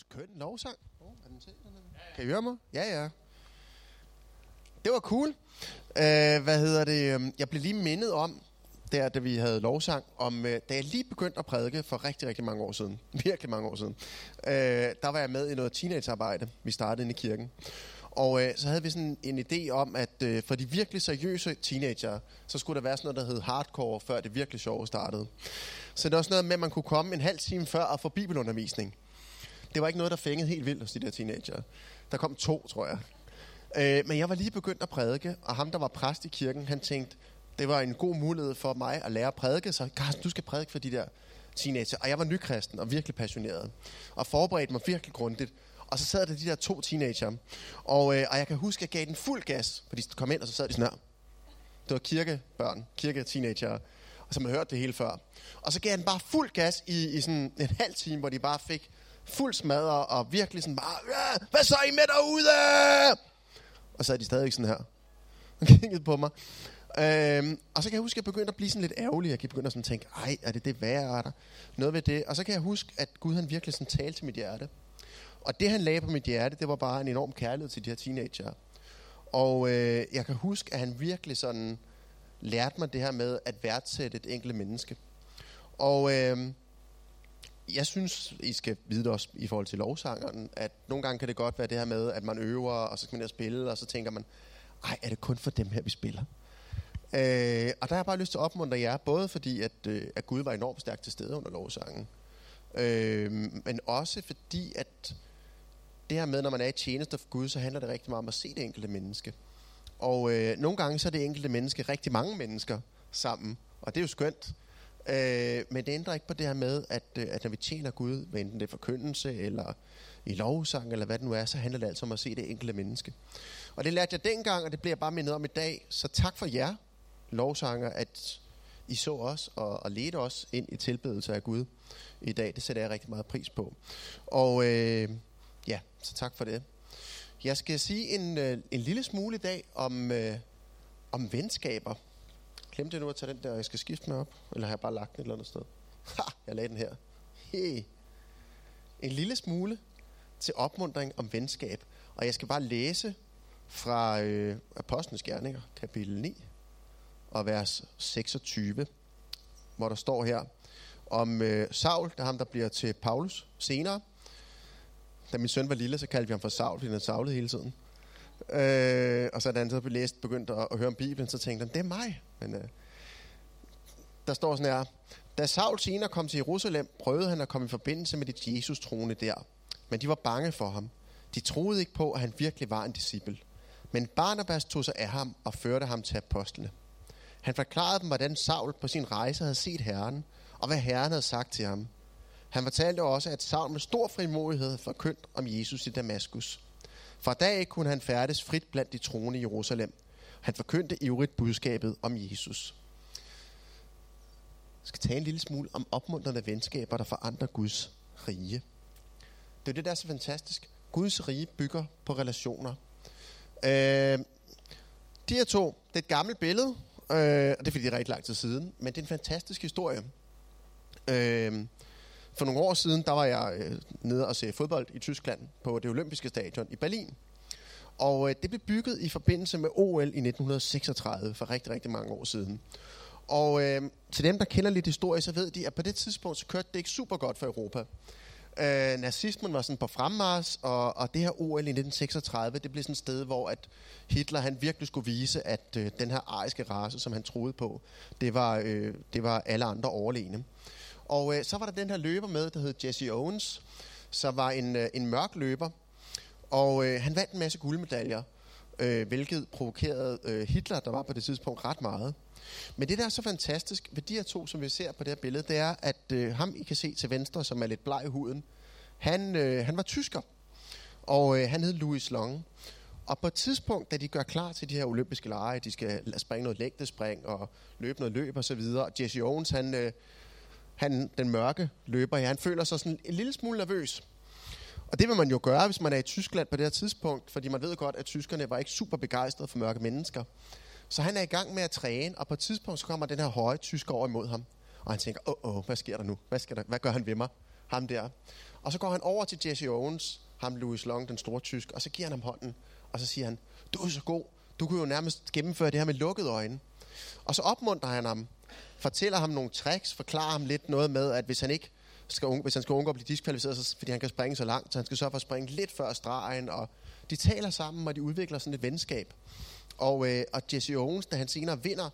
Skøn lovsang. Oh, er den til, dernede? Kan I høre mig? Ja, ja. Det var cool. Uh, hvad hedder det? Øhm, jeg blev lige mindet om, der da vi havde lovsang, om uh, da jeg lige begyndte at prædike for rigtig, rigtig mange år siden. Virkelig mange år siden. Uh, der var jeg med i noget teenagearbejde. Vi startede inde i kirken. Og uh, så havde vi sådan en idé om, at uh, for de virkelig seriøse teenager, så skulle der være sådan noget, der hed hardcore, før det virkelig sjove startede. Så det var sådan noget med, at man kunne komme en halv time før og få bibelundervisning. Det var ikke noget, der fængede helt vildt hos de der teenager. Der kom to, tror jeg. Øh, men jeg var lige begyndt at prædike, og ham, der var præst i kirken, han tænkte, det var en god mulighed for mig at lære at prædike, så Carsten, du skal prædike for de der teenager. Og jeg var nykristen og virkelig passioneret, og forberedte mig virkelig grundigt. Og så sad der de der to teenager, og, øh, og jeg kan huske, at jeg gav den fuld gas, fordi de kom ind, og så sad de sådan her. Det var kirkebørn, kirketeenager, og som havde hørt det hele før. Og så gav jeg den bare fuld gas i, i sådan en halv time, hvor de bare fik fuld smadre, og virkelig sådan bare, "Ja, hvad så er I med derude? Og så er de stadigvæk sådan her. Og kiggede på mig. Øhm, og så kan jeg huske, at jeg begyndte at blive sådan lidt ærgerlig. Jeg begyndte begynde at tænke, ej, er det det værre? Er der noget ved det? Og så kan jeg huske, at Gud han virkelig sådan talte til mit hjerte. Og det han lagde på mit hjerte, det var bare en enorm kærlighed til de her teenager. Og øh, jeg kan huske, at han virkelig sådan lærte mig det her med at værdsætte et enkelt menneske. Og øh, jeg synes, I skal vide det også i forhold til lovsangeren, at nogle gange kan det godt være det her med, at man øver, og så skal man ned og spille, og så tænker man, ej, er det kun for dem her, vi spiller? Øh, og der har jeg bare lyst til at opmuntre jer, både fordi, at, øh, at Gud var enormt stærkt til stede under lovsangen, øh, men også fordi, at det her med, når man er i tjeneste for Gud, så handler det rigtig meget om at se det enkelte menneske. Og øh, nogle gange så er det enkelte menneske rigtig mange mennesker sammen, og det er jo skønt. Øh, men det ændrer ikke på det her med, at, øh, at når vi tjener Gud, hvad enten det er forkyndelse, eller i lovsang, eller hvad det nu er, så handler det altså om at se det enkelte menneske. Og det lærte jeg dengang, og det bliver jeg bare mindet om i dag. Så tak for jer, lovsanger, at I så os og, og ledte os ind i tilbedelse af Gud i dag. Det sætter jeg rigtig meget pris på. Og øh, ja, så tak for det. Jeg skal sige en, øh, en lille smule i dag om, øh, om venskaber. Glemte jeg nu at tage den der, jeg skal skifte mig op? Eller har jeg bare lagt den et eller andet sted? Ha, jeg lagde den her. Hey. En lille smule til opmundring om venskab. Og jeg skal bare læse fra øh, Apostlenes Gerninger, kapitel 9, og vers 26, hvor der står her om øh, Saul, der er ham, der bliver til Paulus senere. Da min søn var lille, så kaldte vi ham for Saul, fordi han savlede hele tiden. Øh, og så da han så læst, begyndte at, at høre om Bibelen, så tænkte han, det er mig. Men øh, der står sådan her, da Saul senere kom til Jerusalem, prøvede han at komme i forbindelse med det Jesus troende der. Men de var bange for ham. De troede ikke på, at han virkelig var en disciple. Men Barnabas tog sig af ham og førte ham til apostlene. Han forklarede dem, hvordan Saul på sin rejse havde set Herren, og hvad Herren havde sagt til ham. Han fortalte også, at Saul med stor frimodighed havde forkyndt om Jesus i Damaskus. Fra dag af kunne han færdes frit blandt de troende i Jerusalem. Han forkyndte ivrigt budskabet om Jesus. Jeg skal tale en lille smule om opmuntrende venskaber, der forandrer Guds rige. Det er det, der er så fantastisk. Guds rige bygger på relationer. Øh, de her to, det er et gammelt billede, øh, og det er fordi, det er rigtig lang tid siden, men det er en fantastisk historie. Øh, for nogle år siden, der var jeg øh, nede og se fodbold i Tyskland på det olympiske stadion i Berlin. Og øh, det blev bygget i forbindelse med OL i 1936, for rigtig, rigtig mange år siden. Og øh, til dem, der kender lidt historie, så ved de, at på det tidspunkt, så kørte det ikke super godt for Europa. Øh, nazismen var sådan på fremmars, og, og det her OL i 1936, det blev sådan et sted, hvor at Hitler han virkelig skulle vise, at øh, den her ariske race, som han troede på, det var, øh, det var alle andre overlegne. Og øh, så var der den her løber med, der hed Jesse Owens, som var en, øh, en mørk løber, og øh, han vandt en masse guldmedaljer, øh, hvilket provokerede øh, Hitler, der var på det tidspunkt ret meget. Men det, der er så fantastisk ved de her to, som vi ser på det her billede, det er, at øh, ham, I kan se til venstre, som er lidt bleg i huden, han, øh, han var tysker, og øh, han hed Louis Long. Og på et tidspunkt, da de gør klar til de her olympiske lege, de skal springe noget længdespring og løbe noget løb og så videre, Jesse Owens, han, øh, han, den mørke løber ja, han føler sig sådan en lille smule nervøs. Og det vil man jo gøre, hvis man er i Tyskland på det her tidspunkt, fordi man ved godt, at tyskerne var ikke super begejstrede for mørke mennesker. Så han er i gang med at træne, og på et tidspunkt så kommer den her høje tysker over imod ham. Og han tænker, åh, oh, oh, hvad sker der nu? Hvad, sker der, hvad gør han ved mig? ham der. Og så går han over til Jesse Owens, ham Louis Long, den store tysk, og så giver han ham hånden, og så siger han, du er så god, du kunne jo nærmest gennemføre det her med lukkede øjne. Og så opmuntrer han ham, fortæller ham nogle tricks, forklarer ham lidt noget med, at hvis han ikke skal, hvis han skal undgå at blive diskvalificeret, så, fordi han kan springe så langt, så han skal sørge for at springe lidt før stregen, og de taler sammen, og de udvikler sådan et venskab. Og, øh, og Jesse Owens, da han senere vinder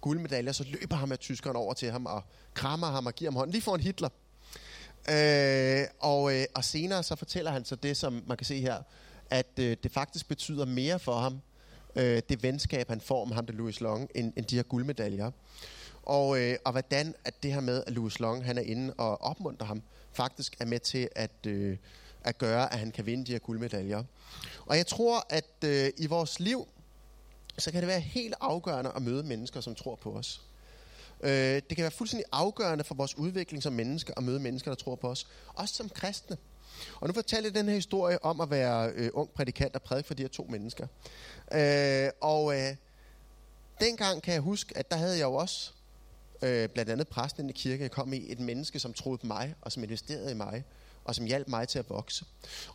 guldmedaljer, så løber ham af tyskeren over til ham og krammer ham og giver ham hånden, lige foran Hitler. Øh, og, øh, og senere så fortæller han så det, som man kan se her, at øh, det faktisk betyder mere for ham, øh, det venskab, han får med ham, det Louis Long, end, end de her guldmedaljer. Og, øh, og hvordan at det her med, at Louis Long han er inde og opmuntrer ham, faktisk er med til at, øh, at gøre, at han kan vinde de her guldmedaljer. Og jeg tror, at øh, i vores liv, så kan det være helt afgørende at møde mennesker, som tror på os. Øh, det kan være fuldstændig afgørende for vores udvikling som mennesker at møde mennesker, der tror på os. Også som kristne. Og nu fortæller jeg den her historie om at være øh, ung prædikant og prædike for de her to mennesker. Øh, og øh, dengang kan jeg huske, at der havde jeg jo også øh, blandt andet præsten i kirke, jeg kom i, et menneske, som troede på mig, og som investerede i mig, og som hjalp mig til at vokse.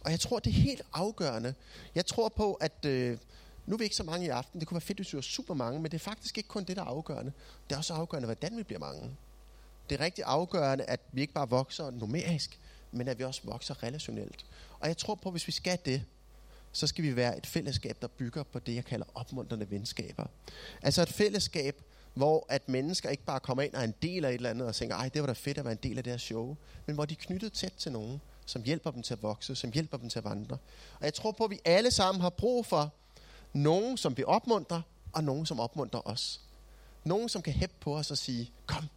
Og jeg tror, det er helt afgørende. Jeg tror på, at øh, nu er vi ikke så mange i aften. Det kunne være fedt, hvis vi var super mange, men det er faktisk ikke kun det, der er afgørende. Det er også afgørende, hvordan vi bliver mange. Det er rigtig afgørende, at vi ikke bare vokser numerisk, men at vi også vokser relationelt. Og jeg tror på, at hvis vi skal det, så skal vi være et fællesskab, der bygger på det, jeg kalder opmuntrende venskaber. Altså et fællesskab, hvor at mennesker ikke bare kommer ind og er en del af et eller andet og tænker, ej, det var da fedt at være en del af det her show, men hvor de er knyttet tæt til nogen, som hjælper dem til at vokse, som hjælper dem til at vandre. Og jeg tror på, at vi alle sammen har brug for nogen, som vi opmuntrer, og nogen, som opmuntrer os. Nogen, som kan hæppe på os og sige, kom,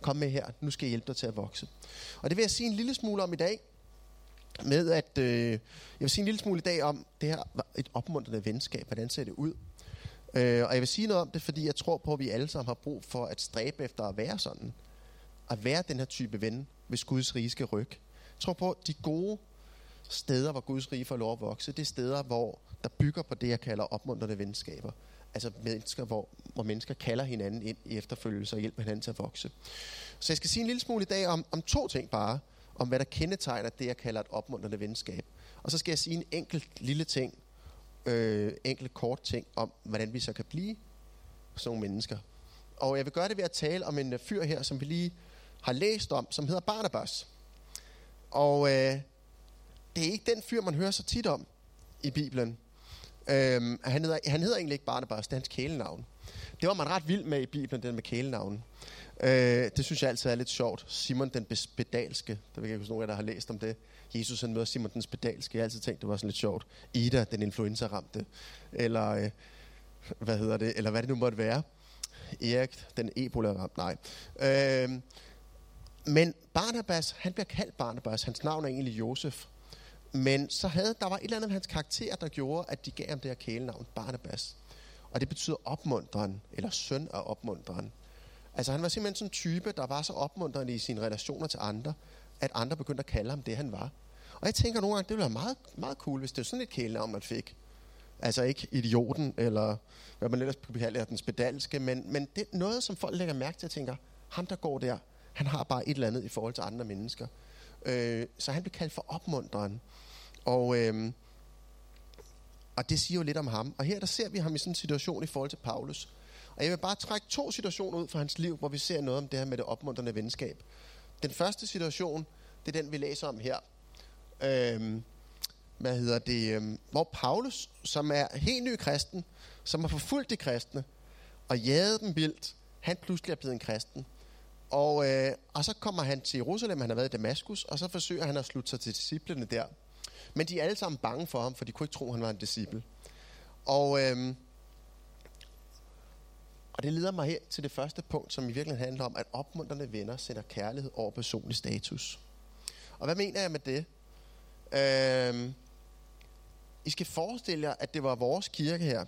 kom med her, nu skal jeg hjælpe dig til at vokse. Og det vil jeg sige en lille smule om i dag, med at, øh, jeg vil sige en lille smule i dag om det her, et opmuntrende venskab, hvordan ser det ud? Øh, og jeg vil sige noget om det, fordi jeg tror på, at vi alle sammen har brug for at stræbe efter at være sådan. At være den her type ven, hvis Guds rige skal rykke. Jeg tror på, at de gode steder, hvor Guds rige får lov at vokse, det er steder, hvor der bygger på det, jeg kalder opmuntrende venskaber. Altså mennesker, hvor, hvor mennesker kalder hinanden ind i efterfølgelse og hjælper hinanden til at vokse. Så jeg skal sige en lille smule i dag om, om to ting bare, om hvad der kendetegner det, jeg kalder et opmuntrende venskab. Og så skal jeg sige en enkelt lille ting, øh, enkle kort ting om, hvordan vi så kan blive sådan nogle mennesker. Og jeg vil gøre det ved at tale om en øh, fyr her, som vi lige har læst om, som hedder Barnabas. Og øh, det er ikke den fyr, man hører så tit om i Bibelen. Øhm, han, hedder, han hedder egentlig ikke Barnabas, det er hans kælenavn. Det var man ret vild med i Bibelen, den med kælenavn. Øh, det synes jeg altid er lidt sjovt. Simon den spedalske, der vil jeg ikke nogen af der har læst om det. Jesus han møder Simon den spedalske. Jeg har altid tænkt, det var sådan lidt sjovt. Ida, den influenza-ramte. Eller, øh, hvad hedder det, eller hvad det nu måtte være. Erik, den ebola-ramte. Nej. Øh, men Barnabas, han bliver kaldt Barnabas. Hans navn er egentlig Josef. Men så havde, der var et eller andet af hans karakter, der gjorde, at de gav ham det her kælenavn, Barnabas. Og det betyder opmuntren, eller søn af opmuntren. Altså han var simpelthen sådan en type, der var så opmuntrende i sine relationer til andre, at andre begyndte at kalde ham det, han var. Og jeg tænker nogle gange, det ville være meget, meget cool, hvis det var sådan et kælenavn, man fik. Altså ikke idioten, eller hvad man ellers kunne den spedalske, men, men det er noget, som folk lægger mærke til og tænker, ham der går der, han har bare et eller andet i forhold til andre mennesker. Øh, så han blev kaldt for opmuntreren. Og, øh, og det siger jo lidt om ham. Og her der ser vi ham i sådan en situation i forhold til Paulus. Og jeg vil bare trække to situationer ud fra hans liv, hvor vi ser noget om det her med det opmuntrende venskab. Den første situation, det er den, vi læser om her. Øhm, hvad hedder det? Øhm, hvor Paulus, som er helt ny kristen, som har forfulgt de kristne, og jaget dem vildt, han pludselig er blevet en kristen. Og, øh, og så kommer han til Jerusalem, han har været i Damaskus, og så forsøger han at slutte sig til disciplene der. Men de er alle sammen bange for ham, for de kunne ikke tro, at han var en disciple. Og, øh, og det leder mig her til det første punkt, som i virkeligheden handler om, at opmuntrende venner sætter kærlighed over personlig status. Og hvad mener jeg med det? Øhm, I skal forestille jer, at det var vores kirke her.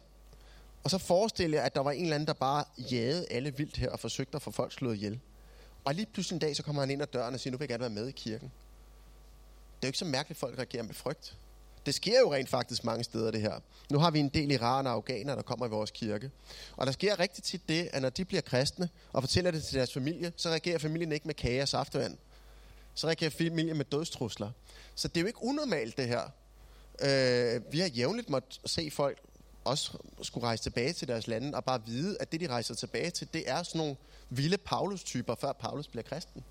Og så forestille jer, at der var en eller anden, der bare jagede alle vildt her og forsøgte at få folk slået ihjel. Og lige pludselig en dag, så kommer han ind ad døren og siger, nu vil jeg gerne være med i kirken. Det er jo ikke så mærkeligt, at folk reagerer med frygt. Det sker jo rent faktisk mange steder, det her. Nu har vi en del iranere og afghanere, der kommer i vores kirke. Og der sker rigtig tit det, at når de bliver kristne og fortæller det til deres familie, så reagerer familien ikke med kage og saftevand. så reagerer familien med dødstrusler. Så det er jo ikke unormalt, det her. Øh, vi har jævnligt måttet se folk også skulle rejse tilbage til deres lande, og bare vide, at det, de rejser tilbage til, det er sådan nogle vilde Paulus-typer, før Paulus bliver kristen.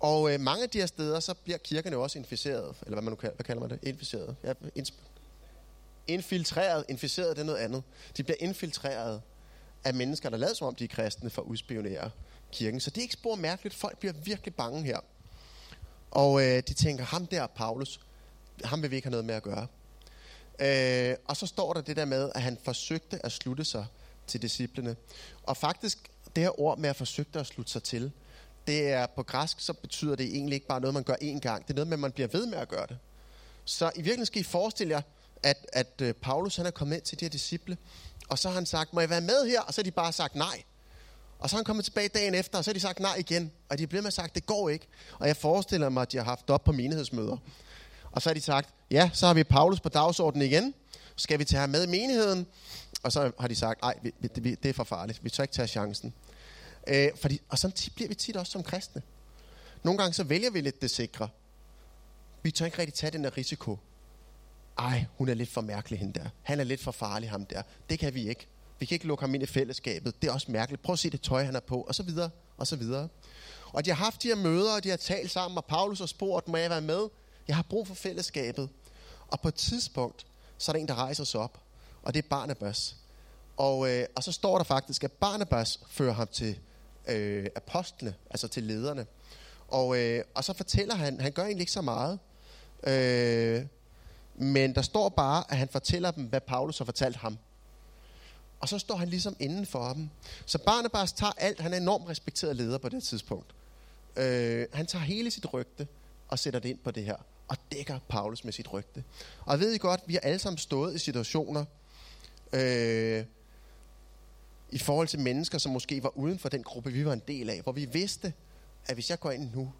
Og øh, mange af de her steder, så bliver kirkerne også inficeret, eller hvad man nu kalder, hvad kalder man det? Inficeret. Ja, infiltreret. Inficeret, det er noget andet. De bliver infiltreret af mennesker, der lader som om de er kristne, for at udspionere kirken. Så det er ikke spor mærkeligt. Folk bliver virkelig bange her. Og øh, de tænker, ham der, Paulus, ham vil vi ikke have noget med at gøre. Øh, og så står der det der med, at han forsøgte at slutte sig til disciplene. Og faktisk, det her ord med at forsøgte at slutte sig til, det er på græsk, så betyder det egentlig ikke bare noget, man gør én gang. Det er noget med, at man bliver ved med at gøre det. Så i virkeligheden skal I forestille jer, at, at øh, Paulus han er kommet ind til de her disciple, og så har han sagt, må jeg være med her? Og så har de bare sagt nej. Og så er han kommet tilbage dagen efter, og så har de sagt nej igen. Og de bliver med at sagt, det går ikke. Og jeg forestiller mig, at de har haft op på menighedsmøder. Og så har de sagt, ja, så har vi Paulus på dagsordenen igen. Skal vi tage ham med i menigheden? Og så har de sagt, nej, det er for farligt. Vi tør ikke tage chancen. Øh, fordi, og sådan bliver vi tit også som kristne. Nogle gange så vælger vi lidt det sikre. Vi tør ikke rigtig tage den der risiko. Ej, hun er lidt for mærkelig, hende der. Han er lidt for farlig, ham der. Det kan vi ikke. Vi kan ikke lukke ham ind i fællesskabet. Det er også mærkeligt. Prøv at se det tøj, han er på, og så videre, og så videre. Og de har haft de her møder, og de har talt sammen, og Paulus har spurgt, må jeg være med? Jeg har brug for fællesskabet. Og på et tidspunkt, så er der en, der rejser sig op, og det er Barnabas. Og, øh, og så står der faktisk, at Barnabas fører ham til øh, apostlene, altså til lederne. Og, øh, og så fortæller han, han gør egentlig ikke så meget, øh, men der står bare, at han fortæller dem, hvad Paulus har fortalt ham. Og så står han ligesom inden for dem. Så Barnabas tager alt, han er enormt respekteret leder på det tidspunkt. Øh, han tager hele sit rygte og sætter det ind på det her, og dækker Paulus med sit rygte. Og jeg ved I godt, vi har alle sammen stået i situationer, øh, i forhold til mennesker, som måske var uden for den gruppe, vi var en del af, hvor vi vidste, at hvis jeg går ind nu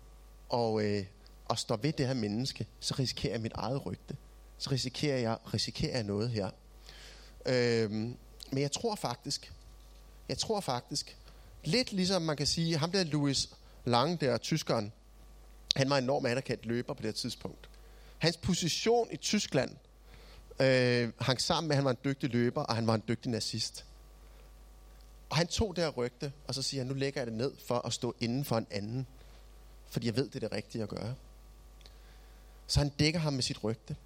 og, øh, og står ved det her menneske, så risikerer jeg mit eget rygte. Så risikerer jeg, risikerer jeg noget her. Øhm, men jeg tror faktisk, jeg tror faktisk, lidt ligesom man kan sige, ham der Louis Lange der, tyskeren, han var en enormt anerkendt løber på det tidspunkt. Hans position i Tyskland øh, hang sammen med, at han var en dygtig løber, og han var en dygtig nazist. Og han tog det her rygte, og så siger han, nu lægger jeg det ned for at stå inden for en anden. Fordi jeg ved, det er det rigtige at gøre. Så han dækker ham med sit rygte.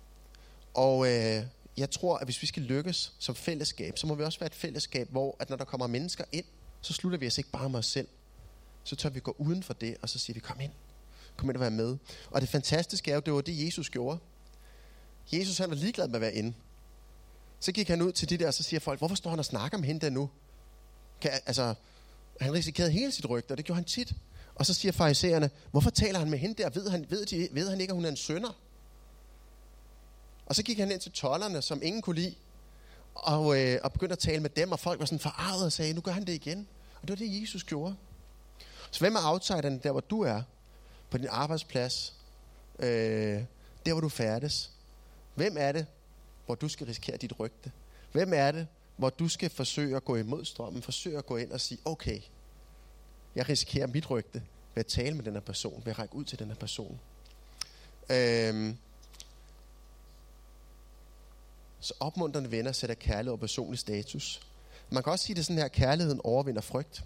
Og øh, jeg tror, at hvis vi skal lykkes som fællesskab, så må vi også være et fællesskab, hvor at når der kommer mennesker ind, så slutter vi os ikke bare med os selv. Så tør vi gå uden for det, og så siger vi, kom ind. Kom ind og være med. Og det fantastiske er jo, det var det, Jesus gjorde. Jesus han var ligeglad med at være inde. Så gik han ud til de der, og så siger folk, hvorfor står han og snakker med hende der nu? Kan, altså, han risikerede hele sit rygte, og det gjorde han tit. Og så siger farisæerne, hvorfor taler han med hende der? Ved han, ved, de, ved han ikke, at hun er en sønder? Og så gik han ind til tollerne, som ingen kunne lide, og, øh, og begyndte at tale med dem, og folk var sådan forarvet og sagde, nu gør han det igen. Og det var det, Jesus gjorde. Så hvem er outsideren der, hvor du er? På din arbejdsplads? Øh, der, hvor du færdes? Hvem er det, hvor du skal risikere dit rygte? Hvem er det, hvor du skal forsøge at gå imod strømmen, forsøge at gå ind og sige, okay, jeg risikerer mit rygte ved at tale med den her person, ved at række ud til den her person. Øhm, så opmuntrende venner sætter kærlighed og personlig status. Man kan også sige det sådan her, kærligheden overvinder frygt.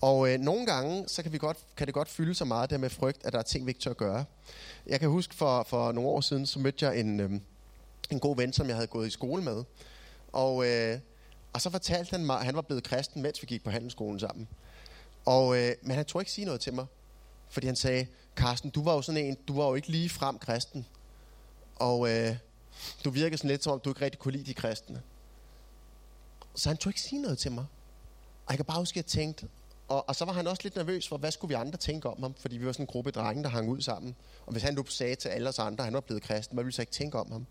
Og øh, nogle gange, så kan, vi godt, kan det godt fylde så meget der med frygt, at der er ting, vi ikke tør gøre. Jeg kan huske, for, for nogle år siden, så mødte jeg en, øh, en god ven, som jeg havde gået i skole med. Og øh, og så fortalte han mig, at han var blevet kristen, mens vi gik på handelsskolen sammen. Og, øh, men han tog ikke sige noget til mig. Fordi han sagde, Karsten, du var jo sådan en, du var jo ikke lige frem kristen. Og øh, du virkede sådan lidt som om, du ikke rigtig kunne lide de kristne. Så han tog ikke sige noget til mig. Og jeg kan bare huske, at jeg tænkte, og, og så var han også lidt nervøs for, hvad skulle vi andre tænke om ham? Fordi vi var sådan en gruppe drenge, der hang ud sammen. Og hvis han nu sagde til alle os andre, at han var blevet kristen, hvad ville vi så ikke tænke om ham?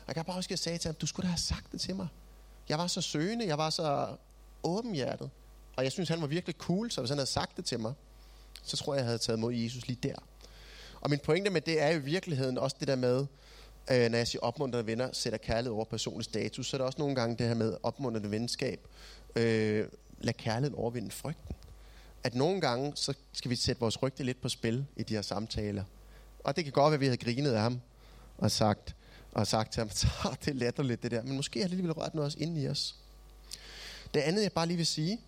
Og jeg kan bare huske, at jeg sagde til ham, du skulle da have sagt det til mig. Jeg var så søgende, jeg var så åbenhjertet. Og jeg synes, han var virkelig cool, så hvis han havde sagt det til mig, så tror jeg, jeg havde taget mod Jesus lige der. Og min pointe med det er jo i virkeligheden også det der med, øh, når jeg siger opmuntrende venner, sætter kærlighed over personlig status, så er der også nogle gange det her med opmuntrende venskab. Øh, lad kærligheden overvinde frygten. at nogle gange, så skal vi sætte vores rygte lidt på spil i de her samtaler. Og det kan godt være, at vi havde grinet af ham og sagt, og sagt til ham, så det er latterligt det der. Men måske har det alligevel rørt noget også inde i os. Det andet, jeg bare lige vil sige,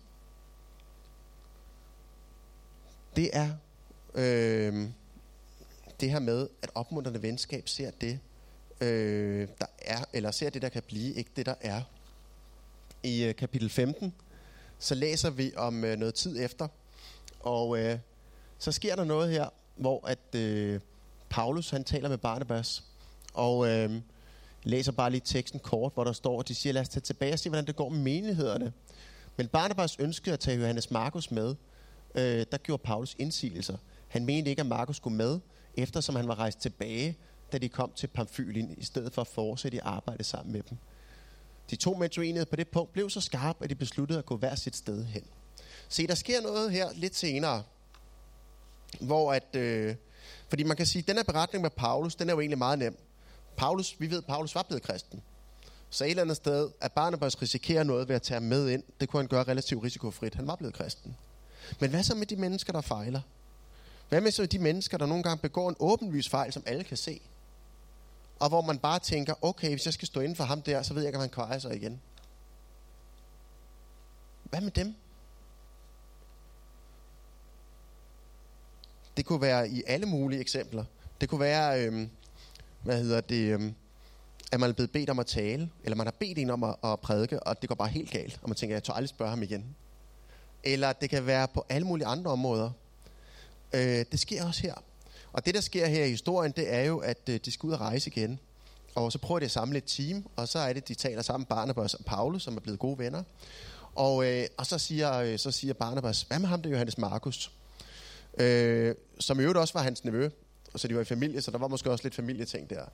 det er øh, det her med, at opmuntrende venskab ser det, øh, der er, eller ser det, der kan blive, ikke det, der er. I øh, kapitel 15, så læser vi om øh, noget tid efter, og øh, så sker der noget her, hvor at øh, Paulus han taler med Barnabas, og øh, læser bare lige teksten kort, hvor der står, at de siger, lad os tage tilbage og se, hvordan det går med menighederne. Men Barnabas ønskede at tage Johannes Markus med. Øh, der gjorde Paulus indsigelser. Han mente ikke, at Markus skulle med, eftersom han var rejst tilbage, da de kom til Pamfylien, i stedet for at fortsætte i arbejde sammen med dem. De to mænd på det punkt blev så skarpe, at de besluttede at gå hver sit sted hen. Se, der sker noget her lidt senere, hvor at, øh, fordi man kan sige, at den her beretning med Paulus, den er jo egentlig meget nem. Paulus, vi ved, at Paulus var blevet kristen. Så et eller andet sted, at Barnabas risikerer noget ved at tage ham med ind, det kunne han gøre relativt risikofrit. Han var blevet kristen. Men hvad så med de mennesker, der fejler? Hvad med så de mennesker, der nogle gange begår en åbenlys fejl, som alle kan se? Og hvor man bare tænker, okay, hvis jeg skal stå inden for ham der, så ved jeg ikke, om han kvejer sig igen. Hvad med dem? Det kunne være i alle mulige eksempler. Det kunne være, øhm, hvad hedder det, øh, at man er blevet bedt om at tale, eller man har bedt en om at, at prædike, og det går bare helt galt, og man tænker, jeg tør aldrig spørge ham igen. Eller det kan være på alle mulige andre områder. Øh, det sker også her. Og det, der sker her i historien, det er jo, at øh, de skal ud og rejse igen. Og så prøver de at samle et team, og så er det, de taler sammen, Barnabas og Paulus, som er blevet gode venner. Og, øh, og så, siger, øh, så siger Barnabas, hvad med ham, det er Johannes Markus? Øh, som i øvrigt også var hans nevø, så de var i familie, så der var måske også lidt familieting der.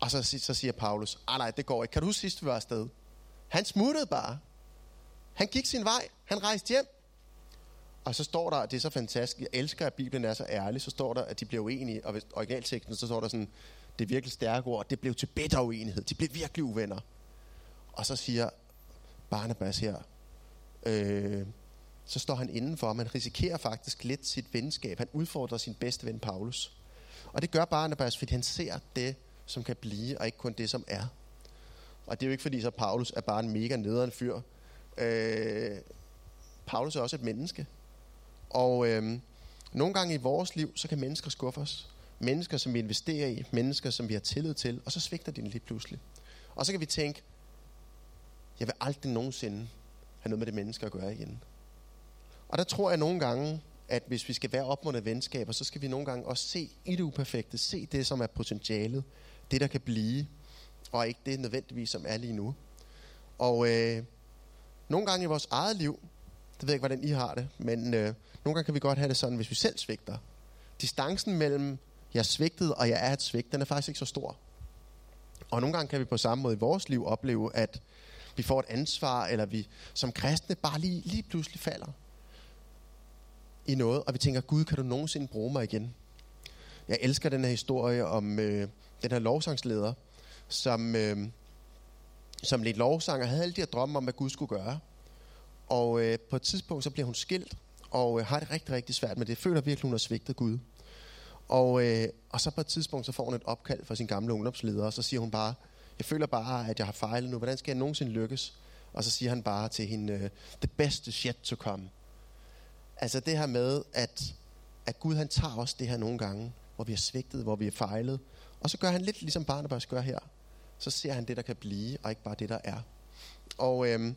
Og så, så siger Paulus, ah nej, det går ikke. Kan du huske sidst, vi var afsted? Han smuttede bare. Han gik sin vej. Han rejste hjem. Og så står der, det er så fantastisk, jeg elsker, at Bibelen er så ærlig, så står der, at de bliver uenige, og hvis originalteksten, så står der sådan, det er virkelig stærke ord, det blev til bitter uenighed, de blev virkelig uvenner. Og så siger Barnabas her, øh, så står han indenfor, man risikerer faktisk lidt sit venskab. Han udfordrer sin bedste ven Paulus. Og det gør bare Barnabas, fordi han ser det, som kan blive, og ikke kun det, som er. Og det er jo ikke fordi, så Paulus er bare en mega nederen fyr. Øh, Paulus er også et menneske. Og øh, nogle gange i vores liv, så kan mennesker skuffe os. Mennesker, som vi investerer i. Mennesker, som vi har tillid til. Og så svigter de lige pludselig. Og så kan vi tænke, jeg vil aldrig nogensinde have noget med det menneske at gøre igen. Og der tror jeg nogle gange, at hvis vi skal være opmuntret venskaber, så skal vi nogle gange også se i det uperfekte, se det, som er potentialet, det, der kan blive, og ikke det nødvendigvis, som er lige nu. Og øh, nogle gange i vores eget liv, det ved jeg ikke, hvordan I har det, men øh, nogle gange kan vi godt have det sådan, hvis vi selv svigter. Distancen mellem, jeg er svigtet, og jeg er et svigt, den er faktisk ikke så stor. Og nogle gange kan vi på samme måde i vores liv opleve, at vi får et ansvar, eller vi som kristne bare lige, lige pludselig falder i noget, og vi tænker, Gud, kan du nogensinde bruge mig igen? Jeg elsker den her historie om øh, den her lovsangsleder, som, øh, som lidt lovsang og havde alle de her drømme om, hvad Gud skulle gøre. Og øh, på et tidspunkt, så bliver hun skilt, og øh, har det rigtig, rigtig svært med det. Føler virkelig, hun har svigtet Gud. Og, øh, og så på et tidspunkt, så får hun et opkald fra sin gamle ungdomsleder, og så siger hun bare, jeg føler bare, at jeg har fejlet nu. Hvordan skal jeg nogensinde lykkes? Og så siger han bare til hende, øh, the best is yet to come. Altså det her med, at, at Gud han tager også det her nogle gange, hvor vi har svigtet, hvor vi har fejlet. Og så gør han lidt ligesom Barnabas gør her. Så ser han det, der kan blive, og ikke bare det, der er. Og øhm,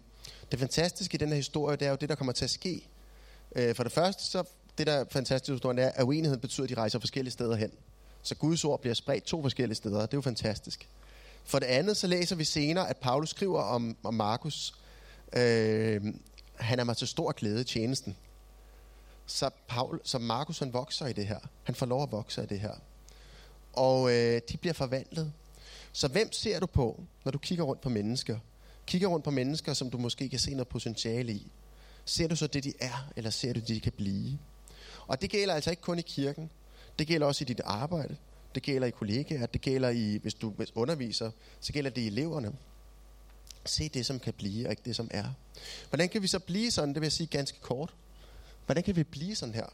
det fantastiske i den her historie, det er jo det, der kommer til at ske. Øh, for det første, så det der er fantastisk i historien, er, at uenigheden betyder, at de rejser forskellige steder hen. Så Guds ord bliver spredt to forskellige steder. Det er jo fantastisk. For det andet, så læser vi senere, at Paulus skriver om, om Markus. Øh, han er mig til stor glæde i tjenesten så, Paul, så Markus han vokser i det her. Han får lov at vokse i det her. Og øh, de bliver forvandlet. Så hvem ser du på, når du kigger rundt på mennesker? Kigger rundt på mennesker, som du måske kan se noget potentiale i. Ser du så det, de er, eller ser du det, de kan blive? Og det gælder altså ikke kun i kirken. Det gælder også i dit arbejde. Det gælder i kollegaer. Det gælder i, hvis du underviser, så gælder det i eleverne. Se det, som kan blive, og ikke det, som er. Hvordan kan vi så blive sådan? Det vil jeg sige ganske kort. Hvordan kan vi blive sådan her?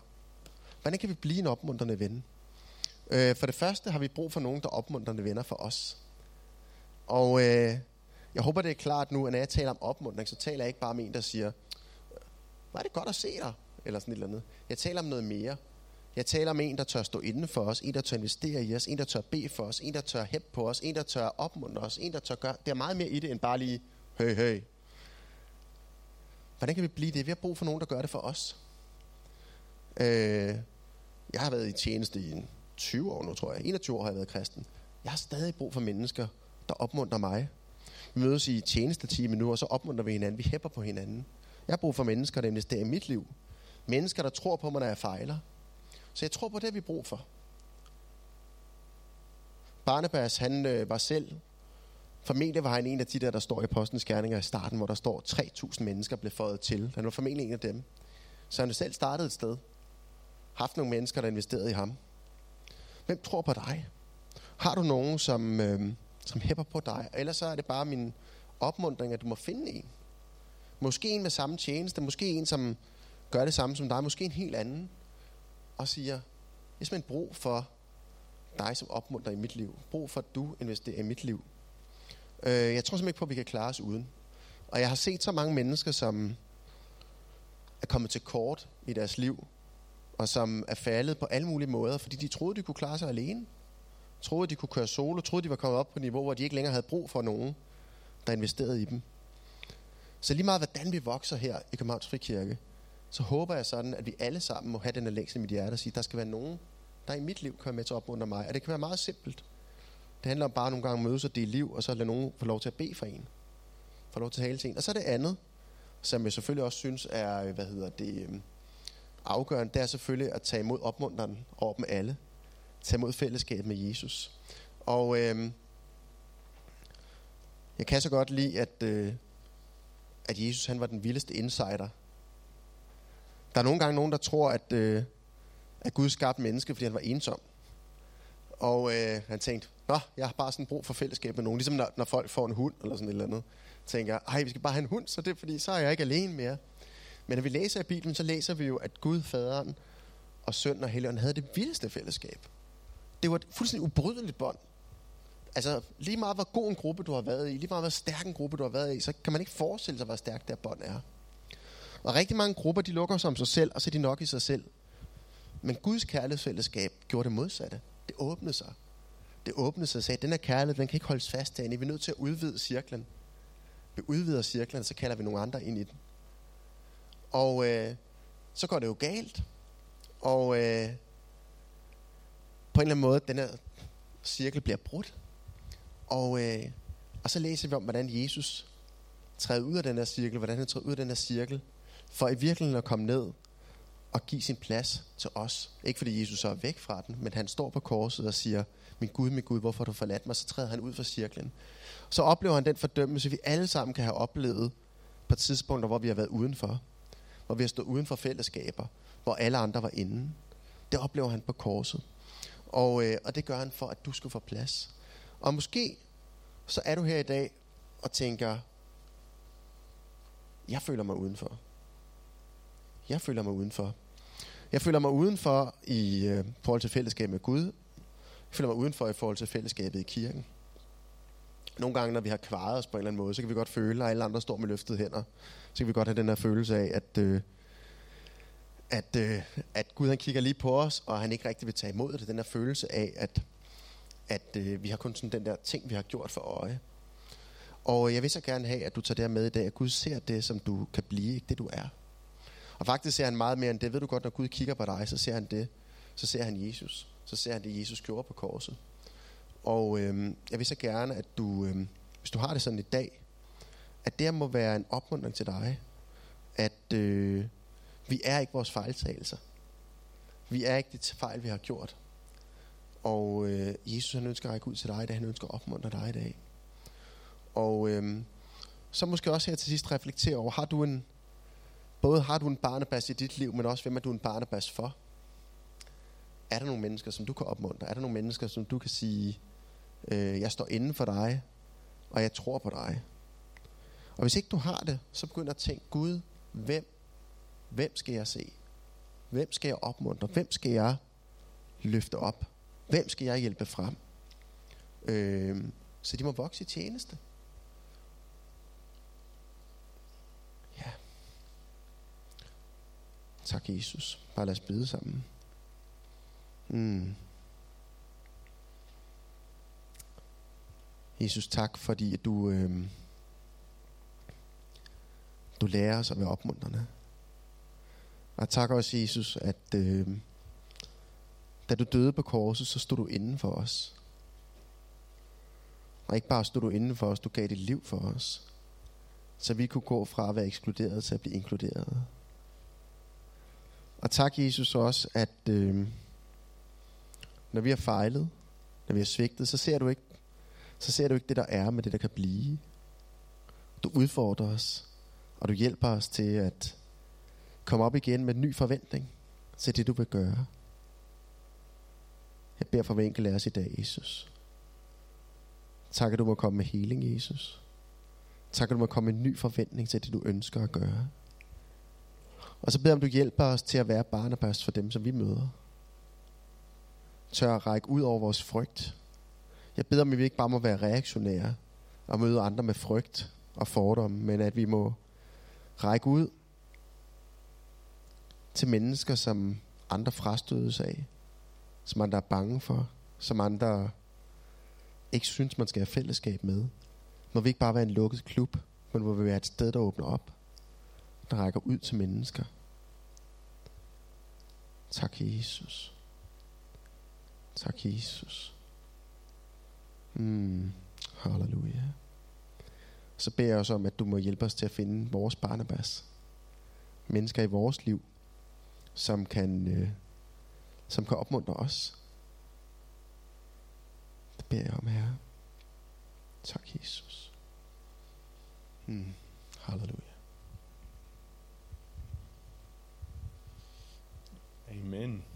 Hvordan kan vi blive en opmuntrende ven? Øh, for det første har vi brug for nogen, der opmuntrende venner for os. Og øh, jeg håber, det er klart nu, at når jeg taler om opmuntring, så taler jeg ikke bare om en, der siger, hvor er det godt at se dig, eller sådan et eller andet. Jeg taler om noget mere. Jeg taler om en, der tør stå inden for os, en, der tør investere i os, en, der tør bede for os, en, der tør hæppe på os, en, der tør opmuntre os, en, der tør gøre... Det er meget mere i det, end bare lige, hey, hey. Hvordan kan vi blive det? Vi har brug for nogen, der gør det for os. Øh, jeg har været i tjeneste i 20 år nu, tror jeg. 21 år har jeg været kristen. Jeg har stadig brug for mennesker, der opmuntrer mig. Vi mødes i tjenestetime nu, og så opmuntrer vi hinanden. Vi hæpper på hinanden. Jeg har brug for mennesker, der investerer i mit liv. Mennesker, der tror på mig, når jeg fejler. Så jeg tror på det, vi har brug for. Barnabas, han øh, var selv, formentlig var han en af de der, der står i postens gerninger i starten, hvor der står 3.000 mennesker blev fået til. Han var formentlig en af dem. Så han selv startede et sted. Haft nogle mennesker, der investerede i ham. Hvem tror på dig? Har du nogen, som, øh, som hæpper på dig? Ellers så er det bare min opmundring, at du må finde en. Måske en med samme tjeneste, måske en, som gør det samme som dig, måske en helt anden. Og siger, jeg har simpelthen brug for dig som opmuntrer i mit liv. Brug for, at du investerer i mit liv. Øh, jeg tror simpelthen ikke på, at vi kan klare os uden. Og jeg har set så mange mennesker, som er kommet til kort i deres liv, og som er faldet på alle mulige måder, fordi de troede, de kunne klare sig alene. Troede, de kunne køre solo, troede, de var kommet op på et niveau, hvor de ikke længere havde brug for nogen, der investerede i dem. Så lige meget, hvordan vi vokser her i Københavns Frikirke, så håber jeg sådan, at vi alle sammen må have den længsel i mit hjerte og sige, der skal være nogen, der i mit liv kan være med til at opmuntre mig. Og det kan være meget simpelt. Det handler om bare nogle gange at mødes og dele liv, og så lade nogen få lov til at bede for en. Få lov til at tale til en. Og så er det andet, som jeg selvfølgelig også synes er, hvad hedder det, øhm, afgørende, det er selvfølgelig at tage imod opmuntreren over dem alle. Tage imod fællesskabet med Jesus. Og øh, jeg kan så godt lide, at, øh, at Jesus han var den vildeste insider. Der er nogle gange nogen, der tror, at, øh, at Gud skabte menneske, fordi han var ensom. Og øh, han tænkte, Nå, jeg har bare sådan brug for fællesskab med nogen. Ligesom når, når folk får en hund eller sådan et eller andet. Tænker jeg, ej, vi skal bare have en hund, så det er fordi, så er jeg ikke alene mere. Men når vi læser i Bibelen, så læser vi jo, at Gud, faderen og søn og helligånden havde det vildeste fællesskab. Det var et fuldstændig ubrydeligt bånd. Altså, lige meget hvor god en gruppe du har været i, lige meget hvor stærk en gruppe du har været i, så kan man ikke forestille sig, hvor stærk det bånd er. Og rigtig mange grupper, de lukker sig om sig selv, og så er de nok i sig selv. Men Guds kærlighedsfællesskab gjorde det modsatte. Det åbnede sig. Det åbnede sig og sagde, at den her kærlighed, den kan ikke holdes fast derinde. Vi er nødt til at udvide cirklen. Vi udvider cirklen, og så kalder vi nogle andre ind i den. Og øh, så går det jo galt. Og øh, på en eller anden måde, den her cirkel bliver brudt. Og, øh, og så læser vi om, hvordan Jesus træder ud af den her cirkel, hvordan han træder ud af den her cirkel, for i virkeligheden at komme ned og give sin plads til os. Ikke fordi Jesus så er væk fra den, men han står på korset og siger, min Gud, min Gud, hvorfor har du forladt mig? Så træder han ud fra cirklen. Så oplever han den fordømmelse, vi alle sammen kan have oplevet på tidspunkter, hvor vi har været udenfor hvor vi har stået uden for fællesskaber, hvor alle andre var inde. Det oplever han på korset. Og, øh, og det gør han for, at du skal få plads. Og måske så er du her i dag og tænker, jeg føler mig udenfor. Jeg føler mig udenfor. Jeg føler mig udenfor i øh, forhold til fællesskabet med Gud. Jeg føler mig udenfor i forhold til fællesskabet i kirken. Nogle gange, når vi har kvaret os på en eller anden måde, så kan vi godt føle, at alle andre står med løftede hænder. Så kan vi godt have den her følelse af, at, øh, at, øh, at Gud han kigger lige på os, og han ikke rigtig vil tage imod det. Den her følelse af, at, at øh, vi har kun sådan den der ting, vi har gjort for øje. Og jeg vil så gerne have, at du tager det her med i dag, at Gud ser det, som du kan blive, ikke det du er. Og faktisk ser han meget mere end det. Ved du godt, når Gud kigger på dig, så ser han det. Så ser han Jesus. Så ser han det, Jesus gjorde på korset. Og øh, jeg vil så gerne, at du, øh, hvis du har det sådan i dag, at det må være en opmuntring til dig, at øh, vi er ikke vores fejltagelser. Vi er ikke det fejl, vi har gjort. Og øh, Jesus han ønsker at række ud til dig i dag. Han ønsker at opmuntre dig i dag. Og øh, så måske også her til sidst reflektere over, har du en, både har du en barnebas i dit liv, men også hvem er du en barnebas for? Er der nogle mennesker, som du kan opmuntre? Er der nogle mennesker, som du kan sige, øh, jeg står inden for dig, og jeg tror på dig? Og hvis ikke du har det, så begynder at tænke, Gud, hvem, hvem skal jeg se? Hvem skal jeg opmuntre? Hvem skal jeg løfte op? Hvem skal jeg hjælpe frem? Øh, så de må vokse i tjeneste. Ja. Tak, Jesus. Bare lad os bede sammen. Mm. Jesus, tak fordi at du, øh, du lærer os at være opmuntrende. Og tak også, Jesus, at øh, da du døde på korset, så stod du inden for os. Og ikke bare stod du inden for os, du gav dit liv for os. Så vi kunne gå fra at være ekskluderet til at blive inkluderet. Og tak, Jesus, også, at øh, når vi har fejlet, når vi har svigtet, så ser du ikke, så ser du ikke det, der er, med det, der kan blive. Du udfordrer os, og du hjælper os til at komme op igen med en ny forventning til det, du vil gøre. Jeg beder for hver enkelt af os i dag, Jesus. Tak, at du må komme med heling, Jesus. Tak, at du må komme med en ny forventning til det, du ønsker at gøre. Og så beder om, du hjælper os til at være barnebørst for dem, som vi møder. Tør at række ud over vores frygt. Jeg beder om, at vi ikke bare må være reaktionære og møde andre med frygt og fordomme, men at vi må række ud til mennesker, som andre frastødes af, som andre er bange for, som andre ikke synes, man skal have fællesskab med. Må vi ikke bare være en lukket klub, men hvor vi være et sted, der åbner op, der rækker ud til mennesker. Tak, Jesus. Tak, Jesus. Mm, halleluja. Så beder jeg også om, at du må hjælpe os til at finde vores Barnabas. Mennesker i vores liv, som kan, øh, som kan opmuntre os. Det beder jeg om, Herre. Tak, Jesus. Mm. Halleluja. Amen.